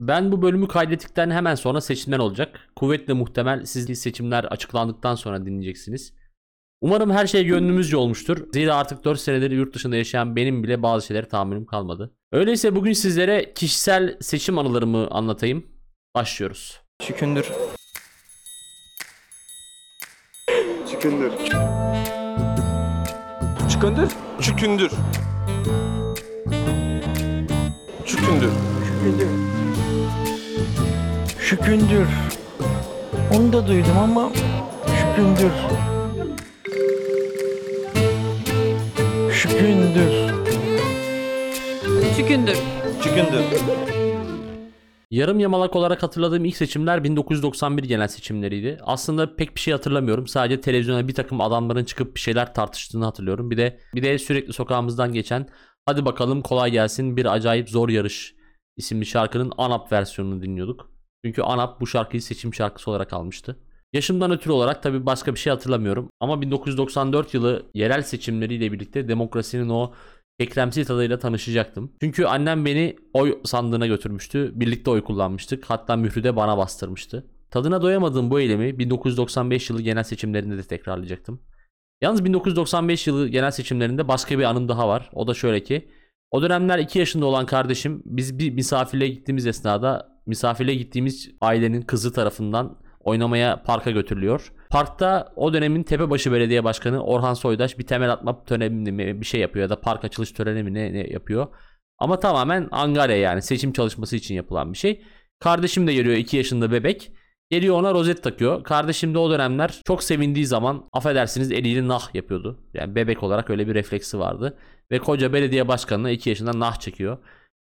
Ben bu bölümü kaydettikten hemen sonra seçimler olacak. Kuvvetle muhtemel siz seçimler açıklandıktan sonra dinleyeceksiniz. Umarım her şey gönlümüzce olmuştur. Zira artık 4 senedir yurt dışında yaşayan benim bile bazı şeylere tahammülüm kalmadı. Öyleyse bugün sizlere kişisel seçim anılarımı anlatayım. Başlıyoruz. Şükündür. Çıkındır. Şükündür. Çükündür. Çükündür. Şükündür. Şükündür. Onu da duydum ama şükündür. Şükündür. Şükündür. Şükündür. Yarım yamalak olarak hatırladığım ilk seçimler 1991 genel seçimleriydi. Aslında pek bir şey hatırlamıyorum. Sadece televizyona bir takım adamların çıkıp bir şeyler tartıştığını hatırlıyorum. Bir de bir de sürekli sokağımızdan geçen Hadi bakalım kolay gelsin bir acayip zor yarış isimli şarkının ANAP versiyonunu dinliyorduk. Çünkü ANAP bu şarkıyı seçim şarkısı olarak almıştı. Yaşımdan ötürü olarak tabii başka bir şey hatırlamıyorum. Ama 1994 yılı yerel seçimleriyle birlikte demokrasinin o ekremsi tadıyla tanışacaktım. Çünkü annem beni oy sandığına götürmüştü. Birlikte oy kullanmıştık. Hatta mührü de bana bastırmıştı. Tadına doyamadığım bu eylemi 1995 yılı genel seçimlerinde de tekrarlayacaktım. Yalnız 1995 yılı genel seçimlerinde başka bir anım daha var. O da şöyle ki o dönemler 2 yaşında olan kardeşim biz bir misafirliğe gittiğimiz esnada misafirliğe gittiğimiz ailenin kızı tarafından oynamaya parka götürülüyor. Parkta o dönemin Tepebaşı Belediye Başkanı Orhan Soydaş bir temel atma töreni mi bir şey yapıyor ya da park açılış töreni mi ne, ne yapıyor. Ama tamamen angarya yani seçim çalışması için yapılan bir şey. Kardeşim de geliyor 2 yaşında bebek. Geliyor ona rozet takıyor. Kardeşim de o dönemler çok sevindiği zaman affedersiniz eliyle nah yapıyordu. Yani bebek olarak öyle bir refleksi vardı. Ve koca belediye başkanına 2 yaşında nah çekiyor.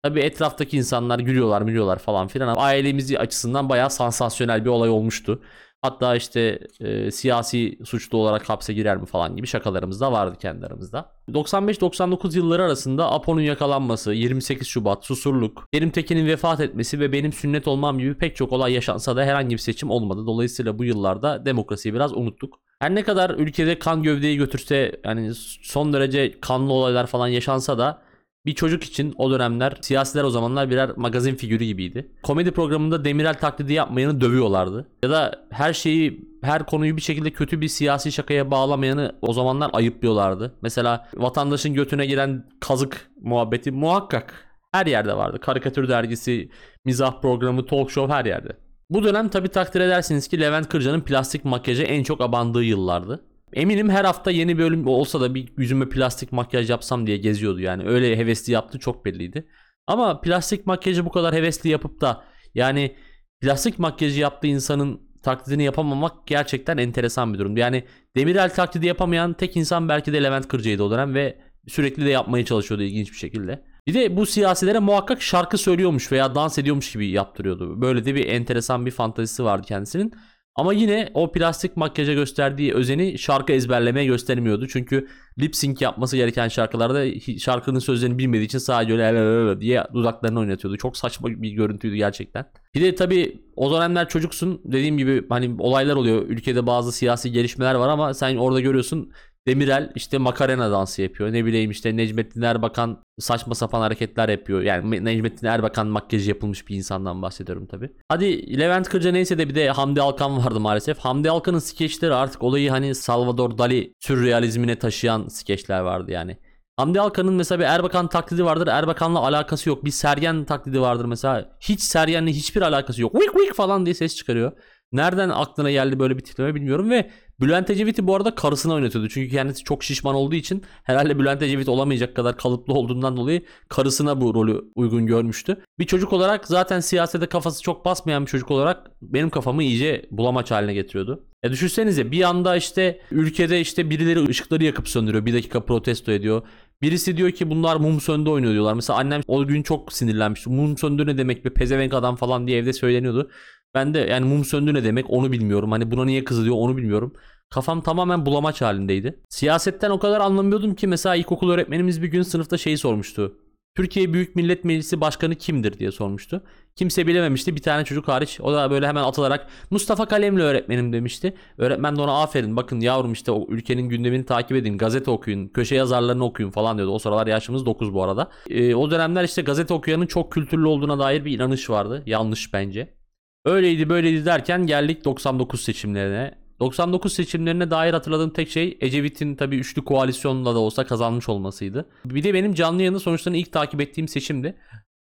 Tabii etraftaki insanlar gülüyorlar gülüyorlar falan filan ama ailemiz açısından bayağı sansasyonel bir olay olmuştu. Hatta işte e, siyasi suçlu olarak hapse girer mi falan gibi şakalarımız da vardı kendi aramızda. 95-99 yılları arasında Apo'nun yakalanması, 28 Şubat, Susurluk, Kerim Tekin'in vefat etmesi ve benim sünnet olmam gibi pek çok olay yaşansa da herhangi bir seçim olmadı. Dolayısıyla bu yıllarda demokrasiyi biraz unuttuk. Her ne kadar ülkede kan gövdeyi götürse yani son derece kanlı olaylar falan yaşansa da bir çocuk için o dönemler siyasiler o zamanlar birer magazin figürü gibiydi. Komedi programında Demirel taklidi yapmayanı dövüyorlardı. Ya da her şeyi her konuyu bir şekilde kötü bir siyasi şakaya bağlamayanı o zamanlar ayıplıyorlardı. Mesela vatandaşın götüne giren kazık muhabbeti muhakkak her yerde vardı. Karikatür dergisi, mizah programı, talk show her yerde. Bu dönem tabi takdir edersiniz ki Levent Kırca'nın plastik makyajı en çok abandığı yıllardı. Eminim her hafta yeni bölüm olsa da bir yüzüme plastik makyaj yapsam diye geziyordu yani. Öyle hevesli yaptı çok belliydi. Ama plastik makyajı bu kadar hevesli yapıp da yani plastik makyajı yaptığı insanın taklidini yapamamak gerçekten enteresan bir durum. Yani Demirel taklidi yapamayan tek insan belki de Levent Kırca'ydı o dönem ve sürekli de yapmaya çalışıyordu ilginç bir şekilde. Bir de bu siyasilere muhakkak şarkı söylüyormuş veya dans ediyormuş gibi yaptırıyordu. Böyle de bir enteresan bir fantazisi vardı kendisinin. Ama yine o plastik makyaja gösterdiği özeni şarkı ezberlemeye göstermiyordu. Çünkü lip sync yapması gereken şarkılarda şarkının sözlerini bilmediği için sadece öyle "la la la la" diye dudaklarını oynatıyordu. Çok saçma bir görüntüydü gerçekten. Bir de tabii o dönemler çocuksun. Dediğim gibi hani olaylar oluyor. Ülkede bazı siyasi gelişmeler var ama sen orada görüyorsun Demirel işte makarena dansı yapıyor. Ne bileyim işte Necmettin Erbakan saçma sapan hareketler yapıyor. Yani Necmettin Erbakan makyajı yapılmış bir insandan bahsediyorum tabi. Hadi Levent Kırca neyse de bir de Hamdi Alkan vardı maalesef. Hamdi Alkan'ın skeçleri artık olayı hani Salvador Dali sürrealizmine taşıyan skeçler vardı yani. Hamdi Alkan'ın mesela bir Erbakan taklidi vardır. Erbakan'la alakası yok. Bir Sergen taklidi vardır mesela. Hiç Sergen'le hiçbir alakası yok. Wik wik falan diye ses çıkarıyor. Nereden aklına geldi böyle bir tipleme bilmiyorum ve Bülent Ecevit'i bu arada karısına oynatıyordu. Çünkü kendisi çok şişman olduğu için herhalde Bülent Ecevit olamayacak kadar kalıplı olduğundan dolayı karısına bu rolü uygun görmüştü. Bir çocuk olarak zaten siyasete kafası çok basmayan bir çocuk olarak benim kafamı iyice bulamaç haline getiriyordu. Ya düşünsenize bir anda işte ülkede işte birileri ışıkları yakıp söndürüyor. Bir dakika protesto ediyor. Birisi diyor ki bunlar mum söndü oynuyor diyorlar. Mesela annem o gün çok sinirlenmişti. Mum söndü ne demek be pezevenk adam falan diye evde söyleniyordu. Ben de yani mum söndü ne demek onu bilmiyorum. Hani buna niye kızılıyor onu bilmiyorum. Kafam tamamen bulamaç halindeydi. Siyasetten o kadar anlamıyordum ki mesela ilkokul öğretmenimiz bir gün sınıfta şeyi sormuştu. Türkiye Büyük Millet Meclisi Başkanı kimdir diye sormuştu. Kimse bilememişti bir tane çocuk hariç. O da böyle hemen atılarak Mustafa Kalemli öğretmenim demişti. Öğretmen de ona aferin bakın yavrum işte o ülkenin gündemini takip edin. Gazete okuyun. Köşe yazarlarını okuyun falan diyordu. O sıralar yaşımız 9 bu arada. Ee, o dönemler işte gazete okuyanın çok kültürlü olduğuna dair bir inanış vardı. Yanlış bence. Öyleydi böyleydi derken geldik 99 seçimlerine. 99 seçimlerine dair hatırladığım tek şey Ecevit'in tabii üçlü koalisyonla da olsa kazanmış olmasıydı. Bir de benim canlı yayında sonuçlarını ilk takip ettiğim seçimdi.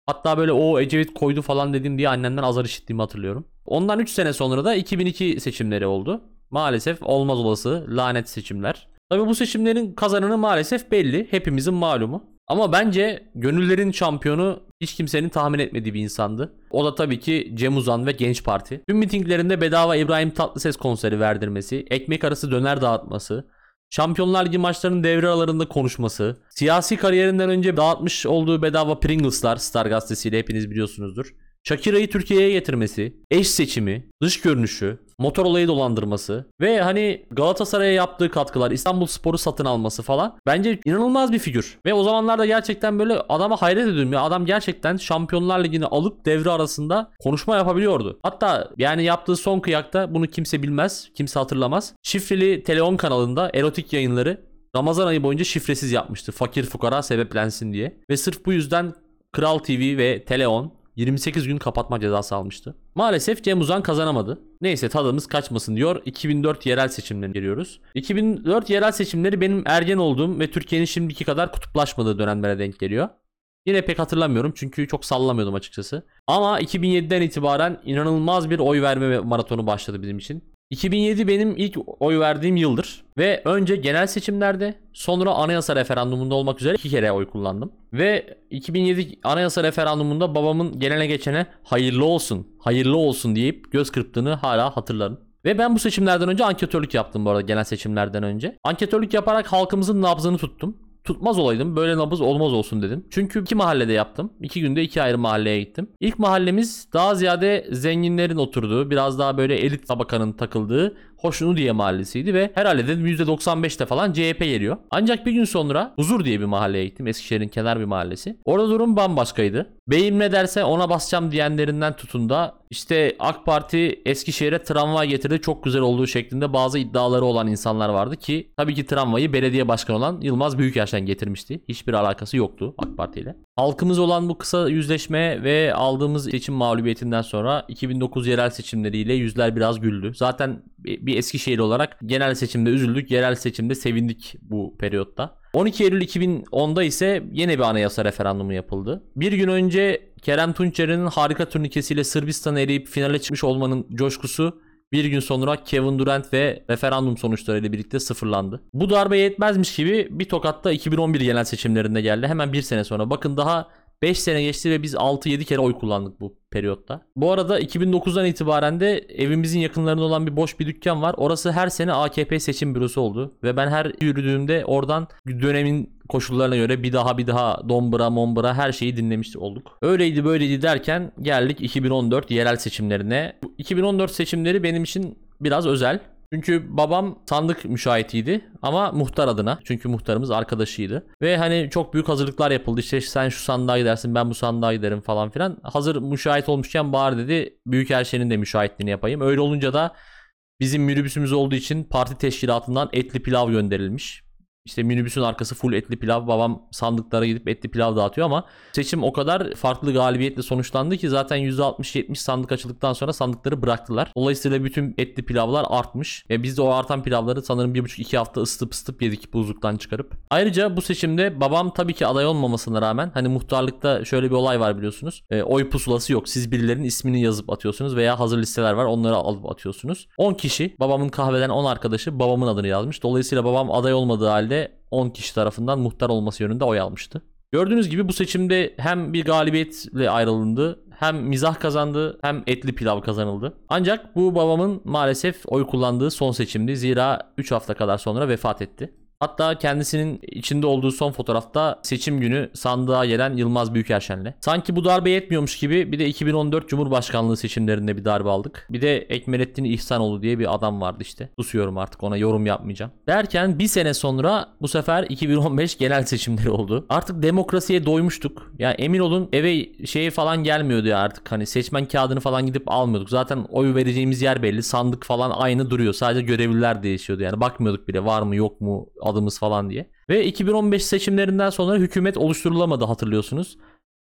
Hatta böyle o Ecevit koydu falan dedim diye annemden azar işittiğimi hatırlıyorum. Ondan 3 sene sonra da 2002 seçimleri oldu. Maalesef olmaz olası lanet seçimler. Tabii bu seçimlerin kazananı maalesef belli. Hepimizin malumu. Ama bence gönüllerin şampiyonu hiç kimsenin tahmin etmediği bir insandı. O da tabii ki Cem Uzan ve Genç Parti. Tüm mitinglerinde bedava İbrahim Tatlıses konseri verdirmesi, ekmek arası döner dağıtması, Şampiyonlar Ligi maçlarının devre aralarında konuşması, siyasi kariyerinden önce dağıtmış olduğu bedava Pringles'lar Star gazetesiyle hepiniz biliyorsunuzdur. Shakira'yı Türkiye'ye getirmesi, eş seçimi, dış görünüşü, motor olayı dolandırması ve hani Galatasaray'a yaptığı katkılar, İstanbul Spor'u satın alması falan bence inanılmaz bir figür. Ve o zamanlarda gerçekten böyle adama hayret ediyorum ya adam gerçekten Şampiyonlar Ligi'ni alıp devre arasında konuşma yapabiliyordu. Hatta yani yaptığı son kıyakta bunu kimse bilmez, kimse hatırlamaz. Şifreli Teleon kanalında erotik yayınları Ramazan ayı boyunca şifresiz yapmıştı. Fakir fukara sebeplensin diye. Ve sırf bu yüzden Kral TV ve Teleon 28 gün kapatma cezası almıştı. Maalesef Cem Uzan kazanamadı. Neyse tadımız kaçmasın diyor. 2004 yerel seçimlerine giriyoruz. 2004 yerel seçimleri benim ergen olduğum ve Türkiye'nin şimdiki kadar kutuplaşmadığı dönemlere denk geliyor. Yine pek hatırlamıyorum çünkü çok sallamıyordum açıkçası. Ama 2007'den itibaren inanılmaz bir oy verme maratonu başladı bizim için. 2007 benim ilk oy verdiğim yıldır ve önce genel seçimlerde sonra anayasa referandumunda olmak üzere iki kere oy kullandım. Ve 2007 anayasa referandumunda babamın gelene geçene hayırlı olsun, hayırlı olsun deyip göz kırptığını hala hatırlarım. Ve ben bu seçimlerden önce anketörlük yaptım bu arada genel seçimlerden önce. Anketörlük yaparak halkımızın nabzını tuttum. Tutmaz olaydım böyle nabız olmaz olsun dedim. Çünkü iki mahallede yaptım. İki günde iki ayrı mahalleye gittim. İlk mahallemiz daha ziyade zenginlerin oturduğu, biraz daha böyle elit tabakanın takıldığı Hoşnudiye mahallesiydi ve herhalde dedim %95'te falan CHP geliyor. Ancak bir gün sonra Huzur diye bir mahalleye gittim. Eskişehir'in kenar bir mahallesi. Orada durum bambaşkaydı. Beyim ne derse ona basacağım diyenlerinden tutun da işte AK Parti Eskişehir'e tramvay getirdi çok güzel olduğu şeklinde bazı iddiaları olan insanlar vardı ki tabii ki tramvayı belediye başkanı olan Yılmaz Büyükerşen getirmişti. Hiçbir alakası yoktu AK Parti ile. Halkımız olan bu kısa yüzleşme ve aldığımız seçim mağlubiyetinden sonra 2009 yerel seçimleriyle yüzler biraz güldü. Zaten bir Eskişehir olarak genel seçimde üzüldük, yerel seçimde sevindik bu periyotta. 12 Eylül 2010'da ise yine bir anayasa referandumu yapıldı. Bir gün önce Kerem Tunçer'in harika turnikesiyle Sırbistan'ı eleyip finale çıkmış olmanın coşkusu bir gün sonra Kevin Durant ve referandum sonuçlarıyla birlikte sıfırlandı. Bu darbe yetmezmiş gibi bir tokatta 2011 genel seçimlerinde geldi. Hemen bir sene sonra. Bakın daha 5 sene geçti ve biz 6-7 kere oy kullandık bu periyotta. Bu arada 2009'dan itibaren de evimizin yakınlarında olan bir boş bir dükkan var. Orası her sene AKP seçim bürosu oldu. Ve ben her yürüdüğümde oradan dönemin koşullarına göre bir daha bir daha dombra mombra her şeyi dinlemiş olduk. Öyleydi böyleydi derken geldik 2014 yerel seçimlerine. Bu 2014 seçimleri benim için biraz özel. Çünkü babam sandık müşahitiydi ama muhtar adına. Çünkü muhtarımız arkadaşıydı. Ve hani çok büyük hazırlıklar yapıldı. İşte sen şu sandığa gidersin ben bu sandığa giderim falan filan. Hazır müşahit olmuşken bari dedi büyük her şeyin de müşahitliğini yapayım. Öyle olunca da bizim minibüsümüz olduğu için parti teşkilatından etli pilav gönderilmiş. İşte minibüsün arkası full etli pilav. Babam sandıklara gidip etli pilav dağıtıyor ama seçim o kadar farklı galibiyetle sonuçlandı ki zaten %60-70 sandık açıldıktan sonra sandıkları bıraktılar. Dolayısıyla bütün etli pilavlar artmış. Ve biz de o artan pilavları sanırım 1,5-2 hafta ısıtıp ısıtıp yedik buzluktan çıkarıp. Ayrıca bu seçimde babam tabii ki aday olmamasına rağmen hani muhtarlıkta şöyle bir olay var biliyorsunuz. E, oy pusulası yok. Siz birilerinin ismini yazıp atıyorsunuz veya hazır listeler var onları alıp atıyorsunuz. 10 kişi babamın kahveden 10 arkadaşı babamın adını yazmış. Dolayısıyla babam aday olmadığı halde 10 kişi tarafından muhtar olması yönünde oy almıştı. Gördüğünüz gibi bu seçimde hem bir galibiyetle ayrılındı, hem mizah kazandı, hem etli pilav kazanıldı. Ancak bu babamın maalesef oy kullandığı son seçimdi. Zira 3 hafta kadar sonra vefat etti. Hatta kendisinin içinde olduğu son fotoğrafta seçim günü sandığa gelen Yılmaz Büyükerşen'le. Sanki bu darbe yetmiyormuş gibi bir de 2014 Cumhurbaşkanlığı seçimlerinde bir darbe aldık. Bir de Ekmelettin İhsanoğlu diye bir adam vardı işte. Susuyorum artık ona yorum yapmayacağım. Derken bir sene sonra bu sefer 2015 genel seçimleri oldu. Artık demokrasiye doymuştuk. Ya emin olun eve şeye falan gelmiyordu ya artık. Hani seçmen kağıdını falan gidip almıyorduk. Zaten oy vereceğimiz yer belli. Sandık falan aynı duruyor. Sadece görevliler değişiyordu. Yani bakmıyorduk bile var mı yok mu adımız falan diye. Ve 2015 seçimlerinden sonra hükümet oluşturulamadı hatırlıyorsunuz.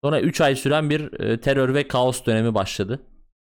Sonra 3 ay süren bir e, terör ve kaos dönemi başladı.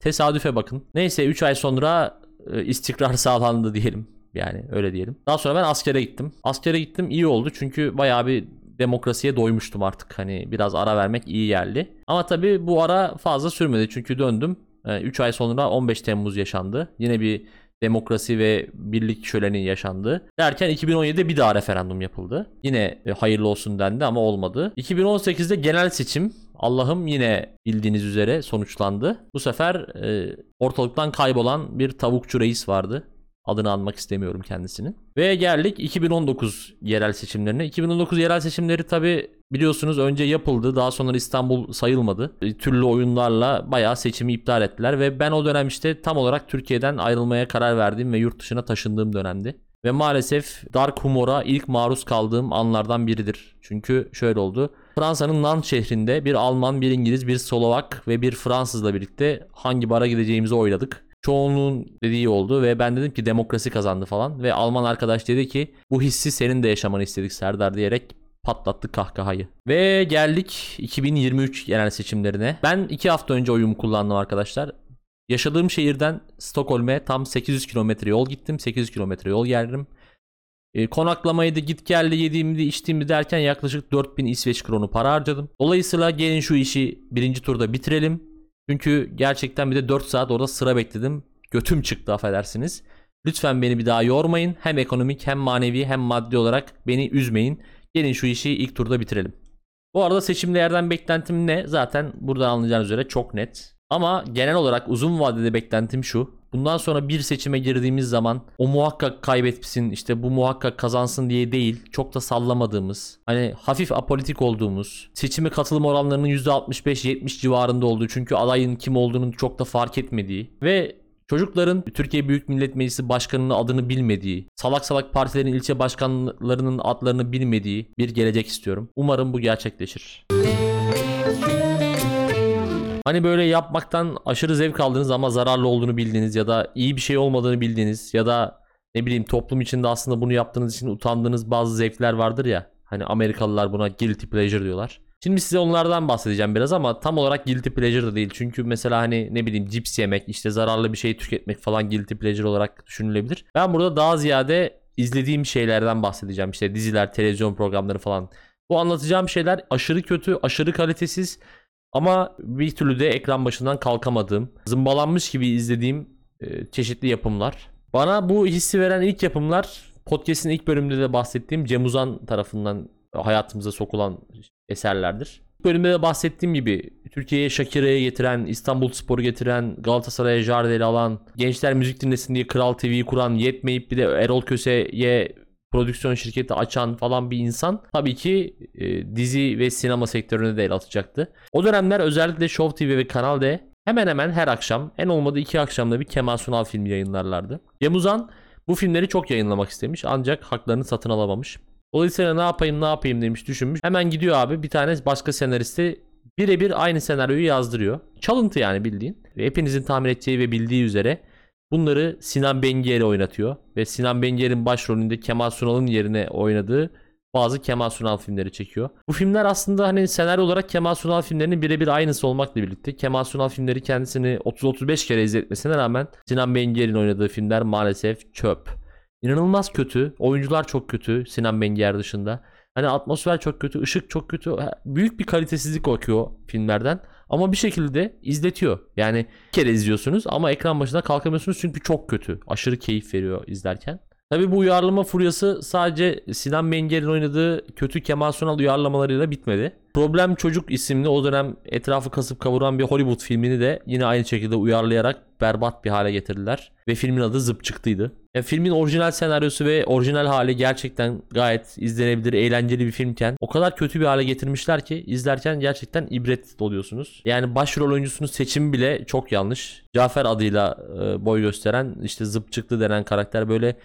Tesadüfe bakın. Neyse 3 ay sonra e, istikrar sağlandı diyelim. Yani öyle diyelim. Daha sonra ben askere gittim. Askere gittim iyi oldu çünkü bayağı bir demokrasiye doymuştum artık. Hani biraz ara vermek iyi geldi. Ama tabii bu ara fazla sürmedi çünkü döndüm. 3 ay sonra 15 Temmuz yaşandı. Yine bir demokrasi ve birlik şöleni yaşandı. Derken 2017'de bir daha referandum yapıldı. Yine e, hayırlı olsun dendi ama olmadı. 2018'de genel seçim Allah'ım yine bildiğiniz üzere sonuçlandı. Bu sefer e, ortalıktan kaybolan bir tavukçu reis vardı. Adını anmak istemiyorum kendisini. Ve geldik 2019 yerel seçimlerine. 2019 yerel seçimleri tabi biliyorsunuz önce yapıldı. Daha sonra İstanbul sayılmadı. Türlü oyunlarla bayağı seçimi iptal ettiler. Ve ben o dönem işte tam olarak Türkiye'den ayrılmaya karar verdiğim ve yurt dışına taşındığım dönemdi. Ve maalesef dark humora ilk maruz kaldığım anlardan biridir. Çünkü şöyle oldu. Fransa'nın Nantes şehrinde bir Alman, bir İngiliz, bir Slovak ve bir Fransızla birlikte hangi bara gideceğimizi oyladık. Çoğunluğun dediği oldu ve ben dedim ki demokrasi kazandı falan. Ve Alman arkadaş dedi ki bu hissi senin de yaşamanı istedik Serdar diyerek patlattık kahkahayı. Ve geldik 2023 genel seçimlerine. Ben 2 hafta önce oyumu kullandım arkadaşlar. Yaşadığım şehirden Stockholm'e tam 800 kilometre yol gittim. 800 kilometre yol geldim. E, konaklamayı da git geldi yediğimde içtiğimde derken yaklaşık 4000 İsveç kronu para harcadım. Dolayısıyla gelin şu işi birinci turda bitirelim. Çünkü gerçekten bir de 4 saat orada sıra bekledim. Götüm çıktı affedersiniz. Lütfen beni bir daha yormayın. Hem ekonomik hem manevi hem maddi olarak beni üzmeyin. Gelin şu işi ilk turda bitirelim. Bu arada seçimlerden beklentim ne? Zaten buradan anlayacağınız üzere çok net. Ama genel olarak uzun vadede beklentim şu. Bundan sonra bir seçime girdiğimiz zaman o muhakkak kaybetsin işte bu muhakkak kazansın diye değil çok da sallamadığımız hani hafif apolitik olduğumuz seçime katılım oranlarının %65-70 civarında olduğu çünkü adayın kim olduğunu çok da fark etmediği ve Çocukların Türkiye Büyük Millet Meclisi Başkanı'nın adını bilmediği, salak salak partilerin ilçe başkanlarının adlarını bilmediği bir gelecek istiyorum. Umarım bu gerçekleşir. Hani böyle yapmaktan aşırı zevk aldığınız ama zararlı olduğunu bildiğiniz ya da iyi bir şey olmadığını bildiğiniz ya da ne bileyim toplum içinde aslında bunu yaptığınız için utandığınız bazı zevkler vardır ya. Hani Amerikalılar buna guilty pleasure diyorlar. Şimdi size onlardan bahsedeceğim biraz ama tam olarak guilty pleasure da değil. Çünkü mesela hani ne bileyim cips yemek, işte zararlı bir şey tüketmek falan guilty pleasure olarak düşünülebilir. Ben burada daha ziyade izlediğim şeylerden bahsedeceğim. İşte diziler, televizyon programları falan. Bu anlatacağım şeyler aşırı kötü, aşırı kalitesiz ama bir türlü de ekran başından kalkamadığım, zımbalanmış gibi izlediğim e, çeşitli yapımlar. Bana bu hissi veren ilk yapımlar podcast'in ilk bölümünde de bahsettiğim Cem Uzan tarafından hayatımıza sokulan eserlerdir. Bölümde de bahsettiğim gibi Türkiye'ye Şakire'ye getiren, İstanbul Spor'u getiren, Galatasaray'a Jardel'i alan, gençler müzik dinlesin diye Kral TV'yi kuran, yetmeyip bir de Erol Köse'ye prodüksiyon şirketi açan falan bir insan tabii ki e, dizi ve sinema sektörüne de el atacaktı. O dönemler özellikle Show TV ve Kanal D hemen hemen her akşam en olmadı iki akşamda bir Kemal Sunal filmi yayınlarlardı. Yemuzan bu filmleri çok yayınlamak istemiş ancak haklarını satın alamamış. Dolayısıyla ne yapayım ne yapayım demiş düşünmüş. Hemen gidiyor abi bir tane başka senaristi birebir aynı senaryoyu yazdırıyor. Çalıntı yani bildiğin. Ve hepinizin tahmin edeceği ve bildiği üzere bunları Sinan Bengier'e oynatıyor. Ve Sinan Bengier'in başrolünde Kemal Sunal'ın yerine oynadığı bazı Kemal Sunal filmleri çekiyor. Bu filmler aslında hani senaryo olarak Kemal Sunal filmlerinin birebir aynısı olmakla birlikte Kemal Sunal filmleri kendisini 30-35 kere izletmesine rağmen Sinan Bengier'in oynadığı filmler maalesef çöp. İnanılmaz kötü. Oyuncular çok kötü Sinan Bengier dışında. Hani atmosfer çok kötü, ışık çok kötü. Büyük bir kalitesizlik bakıyor filmlerden. Ama bir şekilde izletiyor. Yani bir kere izliyorsunuz ama ekran başında kalkamıyorsunuz çünkü çok kötü. Aşırı keyif veriyor izlerken. Tabi bu uyarlama furyası sadece Sinan Menger'in oynadığı kötü Kemal Sunal uyarlamalarıyla bitmedi. Problem Çocuk isimli o dönem etrafı kasıp kavuran bir Hollywood filmini de yine aynı şekilde uyarlayarak berbat bir hale getirdiler. Ve filmin adı Zıp çıktıydı. Ya filmin orijinal senaryosu ve orijinal hali gerçekten gayet izlenebilir, eğlenceli bir filmken o kadar kötü bir hale getirmişler ki izlerken gerçekten ibret doluyorsunuz. Yani başrol oyuncusunun seçimi bile çok yanlış. Cafer adıyla e, boy gösteren işte zıpçıklı denen karakter böyle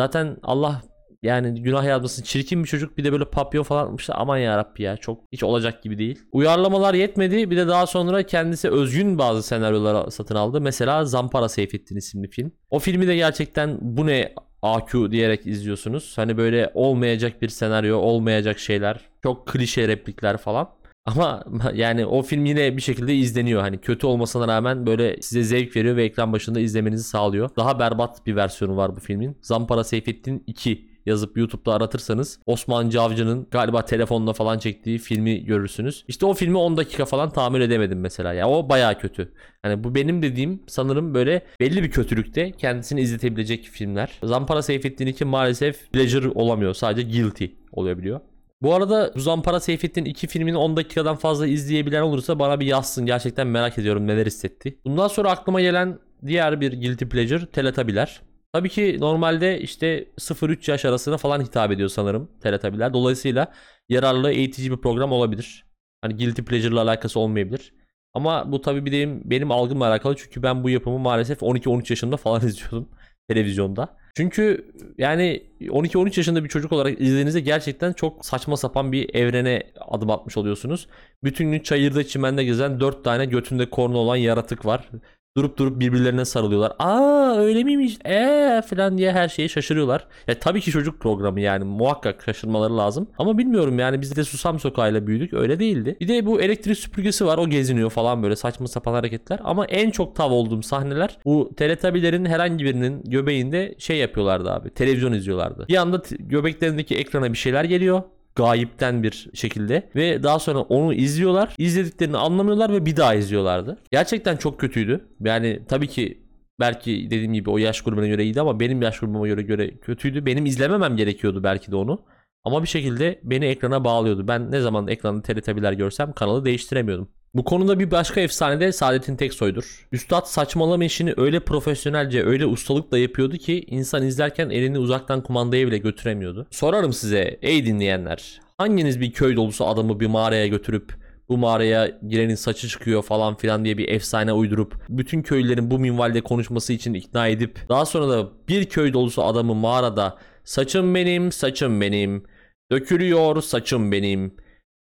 zaten Allah yani günah yazmasın çirkin bir çocuk bir de böyle papyon falan atmışlar aman yarabbi ya çok hiç olacak gibi değil. Uyarlamalar yetmedi bir de daha sonra kendisi özgün bazı senaryolar satın aldı. Mesela Zampara Seyfettin isimli film. O filmi de gerçekten bu ne AQ diyerek izliyorsunuz. Hani böyle olmayacak bir senaryo, olmayacak şeyler, çok klişe replikler falan. Ama yani o film yine bir şekilde izleniyor. Hani kötü olmasına rağmen böyle size zevk veriyor ve ekran başında izlemenizi sağlıyor. Daha berbat bir versiyonu var bu filmin. Zampara Seyfettin 2 yazıp YouTube'da aratırsanız Osman Cavcı'nın galiba telefonla falan çektiği filmi görürsünüz. İşte o filmi 10 dakika falan tahammül edemedim mesela. Ya o bayağı kötü. Hani bu benim dediğim sanırım böyle belli bir kötülükte kendisini izletebilecek filmler. Zampara Seyfettin 2 maalesef pleasure olamıyor. Sadece guilty olabiliyor. Bu arada Zampara Seyfettin 2 filmini 10 dakikadan fazla izleyebilen olursa bana bir yazsın. Gerçekten merak ediyorum neler hissetti. Bundan sonra aklıma gelen diğer bir guilty pleasure Teletabiler. Tabii ki normalde işte 0-3 yaş arasına falan hitap ediyor sanırım Teletabiler. Dolayısıyla yararlı eğitici bir program olabilir. Hani guilty pleasure'la alakası olmayabilir. Ama bu tabii bir benim, benim algımla alakalı çünkü ben bu yapımı maalesef 12-13 yaşında falan izliyordum televizyonda. Çünkü yani 12-13 yaşında bir çocuk olarak izlediğinizde gerçekten çok saçma sapan bir evrene adım atmış oluyorsunuz. Bütün gün çayırda çimende gezen 4 tane götünde korna olan yaratık var. Durup durup birbirlerine sarılıyorlar. Aa öyle miymiş? Eee falan diye her şeye şaşırıyorlar. Ya tabii ki çocuk programı yani muhakkak şaşırmaları lazım. Ama bilmiyorum yani biz de Susam Sokağı'yla büyüdük öyle değildi. Bir de bu elektrik süpürgesi var o geziniyor falan böyle saçma sapan hareketler. Ama en çok tav olduğum sahneler bu teletabilerin herhangi birinin göbeğinde şey yapıyorlardı abi. Televizyon izliyorlardı. Bir anda göbeklerindeki ekrana bir şeyler geliyor gayipten bir şekilde ve daha sonra onu izliyorlar. İzlediklerini anlamıyorlar ve bir daha izliyorlardı. Gerçekten çok kötüydü. Yani tabii ki belki dediğim gibi o yaş grubuna göre iyiydi ama benim yaş grubuma göre göre kötüydü. Benim izlememem gerekiyordu belki de onu. Ama bir şekilde beni ekrana bağlıyordu. Ben ne zaman ekranda teletabiler görsem kanalı değiştiremiyordum. Bu konuda bir başka efsane de Saadettin Teksoy'dur. Üstad saçmalama işini öyle profesyonelce, öyle ustalıkla yapıyordu ki insan izlerken elini uzaktan kumandaya bile götüremiyordu. Sorarım size ey dinleyenler. Hanginiz bir köy dolusu adamı bir mağaraya götürüp bu mağaraya girenin saçı çıkıyor falan filan diye bir efsane uydurup bütün köylülerin bu minvalde konuşması için ikna edip daha sonra da bir köy dolusu adamı mağarada saçım benim saçım benim dökülüyor saçım benim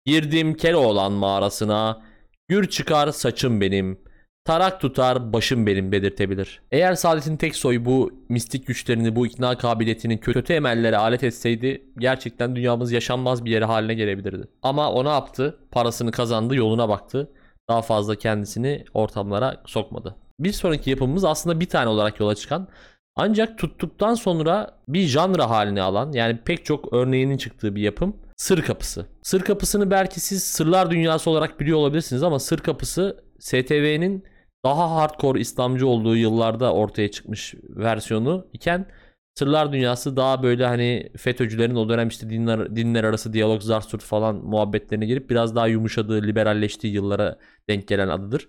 girdim Keloğlan mağarasına gür çıkar saçım benim tarak tutar başım benim dedirtebilir. Eğer Saadettin Teksoy bu mistik güçlerini bu ikna kabiliyetini kötü emellere alet etseydi gerçekten dünyamız yaşanmaz bir yere haline gelebilirdi. Ama o ne yaptı? Parasını kazandı yoluna baktı. Daha fazla kendisini ortamlara sokmadı. Bir sonraki yapımımız aslında bir tane olarak yola çıkan ancak tuttuktan sonra bir janra haline alan yani pek çok örneğinin çıktığı bir yapım Sır Kapısı. Sır Kapısı'nı belki siz Sırlar Dünyası olarak biliyor olabilirsiniz ama Sır Kapısı STV'nin daha hardcore İslamcı olduğu yıllarda ortaya çıkmış versiyonu iken Sırlar Dünyası daha böyle hani FETÖ'cülerin o dönem işte dinler, dinler arası diyalog zarsurt falan muhabbetlerine girip biraz daha yumuşadığı, liberalleştiği yıllara denk gelen adıdır.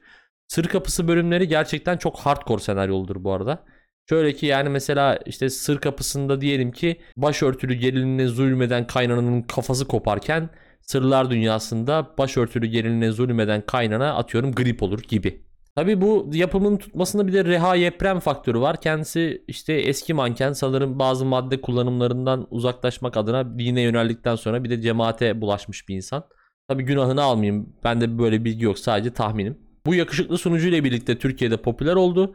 Sır Kapısı bölümleri gerçekten çok hardcore senaryoludur bu arada. Şöyle ki yani mesela işte sır kapısında diyelim ki başörtülü geriline zulmeden kaynananın kafası koparken sırlar dünyasında başörtülü geriline zulmeden kaynana atıyorum grip olur gibi. Tabi bu yapımın tutmasında bir de Reha Yeprem faktörü var. Kendisi işte eski manken sanırım bazı madde kullanımlarından uzaklaşmak adına dine yöneldikten sonra bir de cemaate bulaşmış bir insan. Tabi günahını almayayım. Bende böyle bilgi yok sadece tahminim. Bu yakışıklı sunucuyla birlikte Türkiye'de popüler oldu.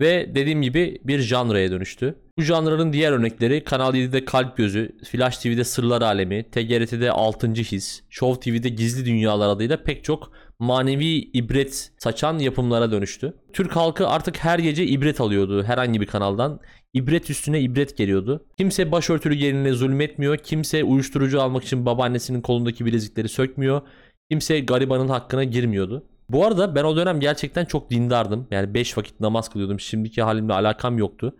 Ve dediğim gibi bir janraya dönüştü. Bu janrların diğer örnekleri Kanal 7'de Kalp Gözü, Flash TV'de Sırlar Alemi, TGRT'de 6. His, Show TV'de Gizli Dünyalar adıyla pek çok manevi ibret saçan yapımlara dönüştü. Türk halkı artık her gece ibret alıyordu herhangi bir kanaldan. İbret üstüne ibret geliyordu. Kimse başörtülü gelinine zulmetmiyor. Kimse uyuşturucu almak için babaannesinin kolundaki bilezikleri sökmüyor. Kimse garibanın hakkına girmiyordu. Bu arada ben o dönem gerçekten çok dindardım. Yani 5 vakit namaz kılıyordum. Şimdiki halimle alakam yoktu.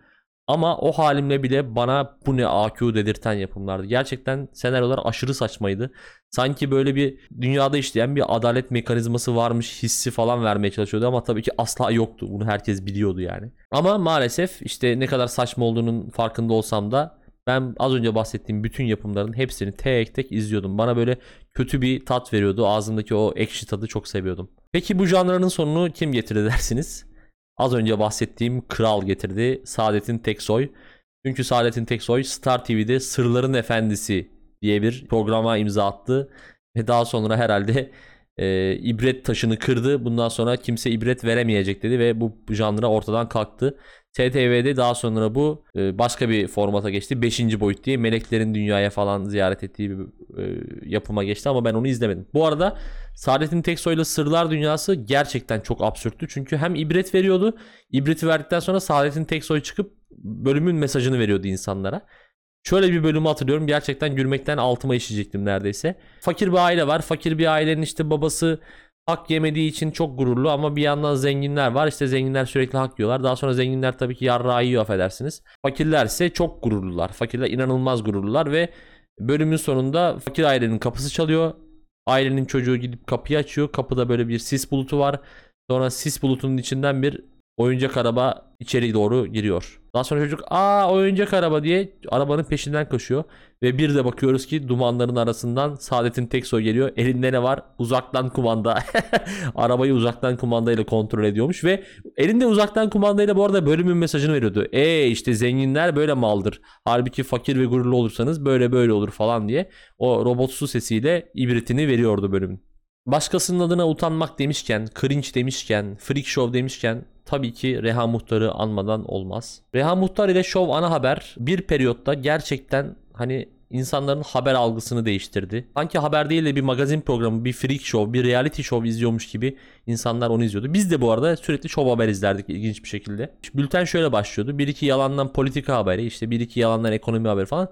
Ama o halimle bile bana bu ne AQ dedirten yapımlardı. Gerçekten senaryolar aşırı saçmaydı. Sanki böyle bir dünyada işleyen bir adalet mekanizması varmış hissi falan vermeye çalışıyordu ama tabii ki asla yoktu. Bunu herkes biliyordu yani. Ama maalesef işte ne kadar saçma olduğunun farkında olsam da ben az önce bahsettiğim bütün yapımların hepsini tek tek izliyordum. Bana böyle kötü bir tat veriyordu. Ağzımdaki o ekşi tadı çok seviyordum. Peki bu janrının sonunu kim getirdi dersiniz? Az önce bahsettiğim kral getirdi. Saadettin Teksoy. Çünkü Saadettin Teksoy Star TV'de Sırların Efendisi diye bir programa imza attı. Ve daha sonra herhalde e, ibret taşını kırdı. Bundan sonra kimse ibret veremeyecek dedi ve bu janra ortadan kalktı. TTV'de daha sonra bu e, başka bir formata geçti. 5. boyut diye meleklerin dünyaya falan ziyaret ettiği bir e, yapıma geçti ama ben onu izlemedim. Bu arada Saadettin Teksoy'la Sırlar Dünyası gerçekten çok absürttü. Çünkü hem ibret veriyordu. İbreti verdikten sonra Saadettin Teksoy çıkıp bölümün mesajını veriyordu insanlara. Şöyle bir bölümü hatırlıyorum. Gerçekten gülmekten altıma işeyecektim neredeyse. Fakir bir aile var. Fakir bir ailenin işte babası hak yemediği için çok gururlu ama bir yandan zenginler var. İşte zenginler sürekli hak yiyorlar. Daha sonra zenginler tabii ki yarrağı yiyor affedersiniz. Fakirler ise çok gururlular. Fakirler inanılmaz gururlular ve bölümün sonunda fakir ailenin kapısı çalıyor. Ailenin çocuğu gidip kapıyı açıyor. Kapıda böyle bir sis bulutu var. Sonra sis bulutunun içinden bir oyuncak araba içeri doğru giriyor. Daha sonra çocuk aa oyuncak araba diye arabanın peşinden koşuyor. Ve bir de bakıyoruz ki dumanların arasından Saadet'in Teksoy geliyor. Elinde ne var? Uzaktan kumanda. Arabayı uzaktan kumandayla kontrol ediyormuş ve elinde uzaktan kumandayla bu arada bölümün mesajını veriyordu. E işte zenginler böyle maldır. Halbuki fakir ve gururlu olursanız böyle böyle olur falan diye. O robotsu sesiyle ibretini veriyordu bölümün. Başkasının adına utanmak demişken, cringe demişken, freak show demişken tabii ki Reha Muhtar'ı anmadan olmaz. Reha Muhtar ile Show ana haber bir periyotta gerçekten hani insanların haber algısını değiştirdi. Sanki haber değil de bir magazin programı, bir freak show, bir reality show izliyormuş gibi insanlar onu izliyordu. Biz de bu arada sürekli show haber izlerdik ilginç bir şekilde. Bülten şöyle başlıyordu. Bir iki yalandan politika haberi, işte bir iki yalandan ekonomi haberi falan.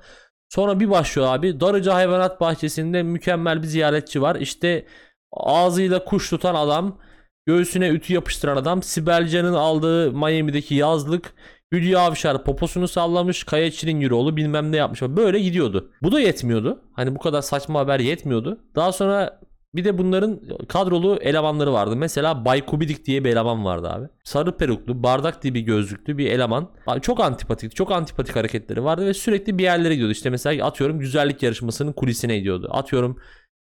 Sonra bir başlıyor abi. Darıca Hayvanat Bahçesi'nde mükemmel bir ziyaretçi var. İşte ağzıyla kuş tutan adam, göğsüne ütü yapıştıran adam, Sibel Can'ın aldığı Miami'deki yazlık, Hülya Avşar poposunu sallamış, Kaya Çilingöroğlu bilmem ne yapmış. Böyle gidiyordu. Bu da yetmiyordu. Hani bu kadar saçma haber yetmiyordu. Daha sonra bir de bunların kadrolu elemanları vardı. Mesela Bay Kubidik diye bir eleman vardı abi. Sarı peruklu, bardak dibi gözlüklü bir eleman. Abi çok antipatik, çok antipatik hareketleri vardı ve sürekli bir yerlere gidiyordu. İşte mesela atıyorum güzellik yarışmasının kulisine gidiyordu. Atıyorum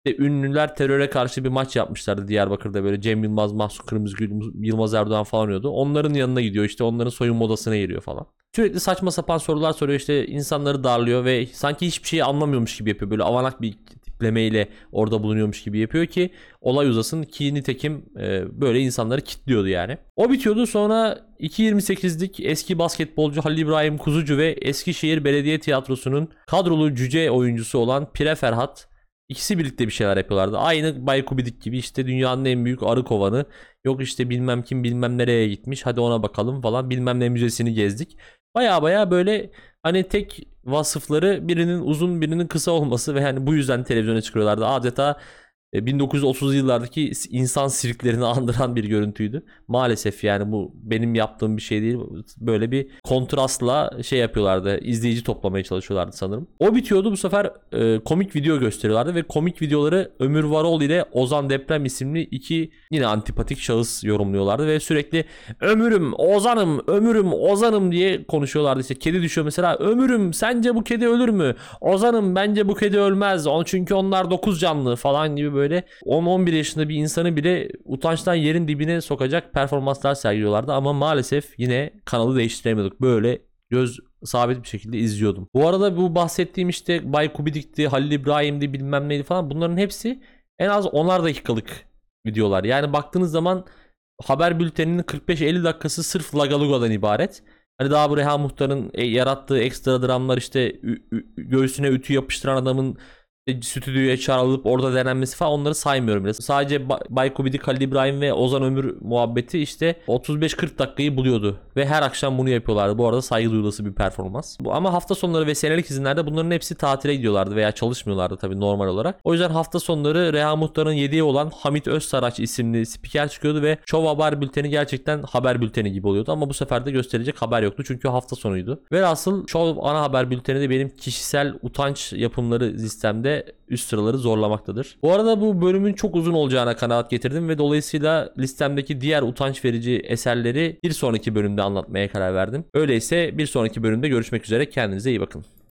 işte ünlüler teröre karşı bir maç yapmışlardı Diyarbakır'da böyle Cem Yılmaz, Mahsun Kırmızıgül, Yılmaz Erdoğan falan oynuyordu. Onların yanına gidiyor işte onların soyunma odasına giriyor falan. Sürekli saçma sapan sorular soruyor işte insanları darlıyor ve sanki hiçbir şeyi anlamıyormuş gibi yapıyor. Böyle avanak bir tiplemeyle orada bulunuyormuş gibi yapıyor ki olay uzasın ki nitekim e, böyle insanları kitliyordu yani. O bitiyordu sonra 2.28'lik eski basketbolcu Halil İbrahim Kuzucu ve Eskişehir Belediye Tiyatrosu'nun kadrolu cüce oyuncusu olan Pire Ferhat İkisi birlikte bir şeyler yapıyorlardı. Aynı Bay Kubidik gibi işte dünyanın en büyük arı kovanı. Yok işte bilmem kim bilmem nereye gitmiş. Hadi ona bakalım falan. Bilmem ne müzesini gezdik. Baya baya böyle hani tek vasıfları birinin uzun birinin kısa olması ve hani bu yüzden televizyona çıkıyorlardı. Adeta 1930 yıllardaki insan sirklerini andıran bir görüntüydü. Maalesef yani bu benim yaptığım bir şey değil. Böyle bir kontrastla şey yapıyorlardı. izleyici toplamaya çalışıyorlardı sanırım. O bitiyordu bu sefer e, komik video gösteriyorlardı ve komik videoları Ömür Varol ile Ozan Deprem isimli iki yine antipatik şahıs yorumluyorlardı ve sürekli Ömürüm, Ozanım, Ömürüm, Ozanım diye konuşuyorlardı. İşte kedi düşüyor mesela. Ömürüm sence bu kedi ölür mü? Ozanım bence bu kedi ölmez. Çünkü onlar dokuz canlı falan gibi böyle böyle 10-11 yaşında bir insanı bile utançtan yerin dibine sokacak performanslar sergiliyorlardı ama maalesef yine kanalı değiştiremiyorduk. Böyle göz sabit bir şekilde izliyordum. Bu arada bu bahsettiğim işte Bay Kubidik'ti, Halil İbrahim'di bilmem neydi falan bunların hepsi en az 10'ar dakikalık videolar. Yani baktığınız zaman haber bülteninin 45-50 dakikası sırf Lagalugo'dan ibaret. Hani daha bu Reha Muhtar'ın e, yarattığı ekstra dramlar işte göğsüne ütü yapıştıran adamın stüdyoya çağrılıp orada denenmesi falan onları saymıyorum bile. Sadece Ba- Bay Kubidi, Halil İbrahim ve Ozan Ömür muhabbeti işte 35-40 dakikayı buluyordu. Ve her akşam bunu yapıyorlardı. Bu arada saygı duyulası bir performans. Bu, ama hafta sonları ve senelik izinlerde bunların hepsi tatile gidiyorlardı veya çalışmıyorlardı tabii normal olarak. O yüzden hafta sonları Reha Muhtar'ın yediği olan Hamit Özsaraç isimli spiker çıkıyordu ve Şov Haber Bülteni gerçekten haber bülteni gibi oluyordu. Ama bu sefer de gösterecek haber yoktu çünkü hafta sonuydu. Velhasıl Şov ana haber bülteni de benim kişisel utanç yapımları listemde üst sıraları zorlamaktadır. Bu arada bu bölümün çok uzun olacağına kanaat getirdim ve dolayısıyla listemdeki diğer utanç verici eserleri bir sonraki bölümde anlatmaya karar verdim. Öyleyse bir sonraki bölümde görüşmek üzere. Kendinize iyi bakın.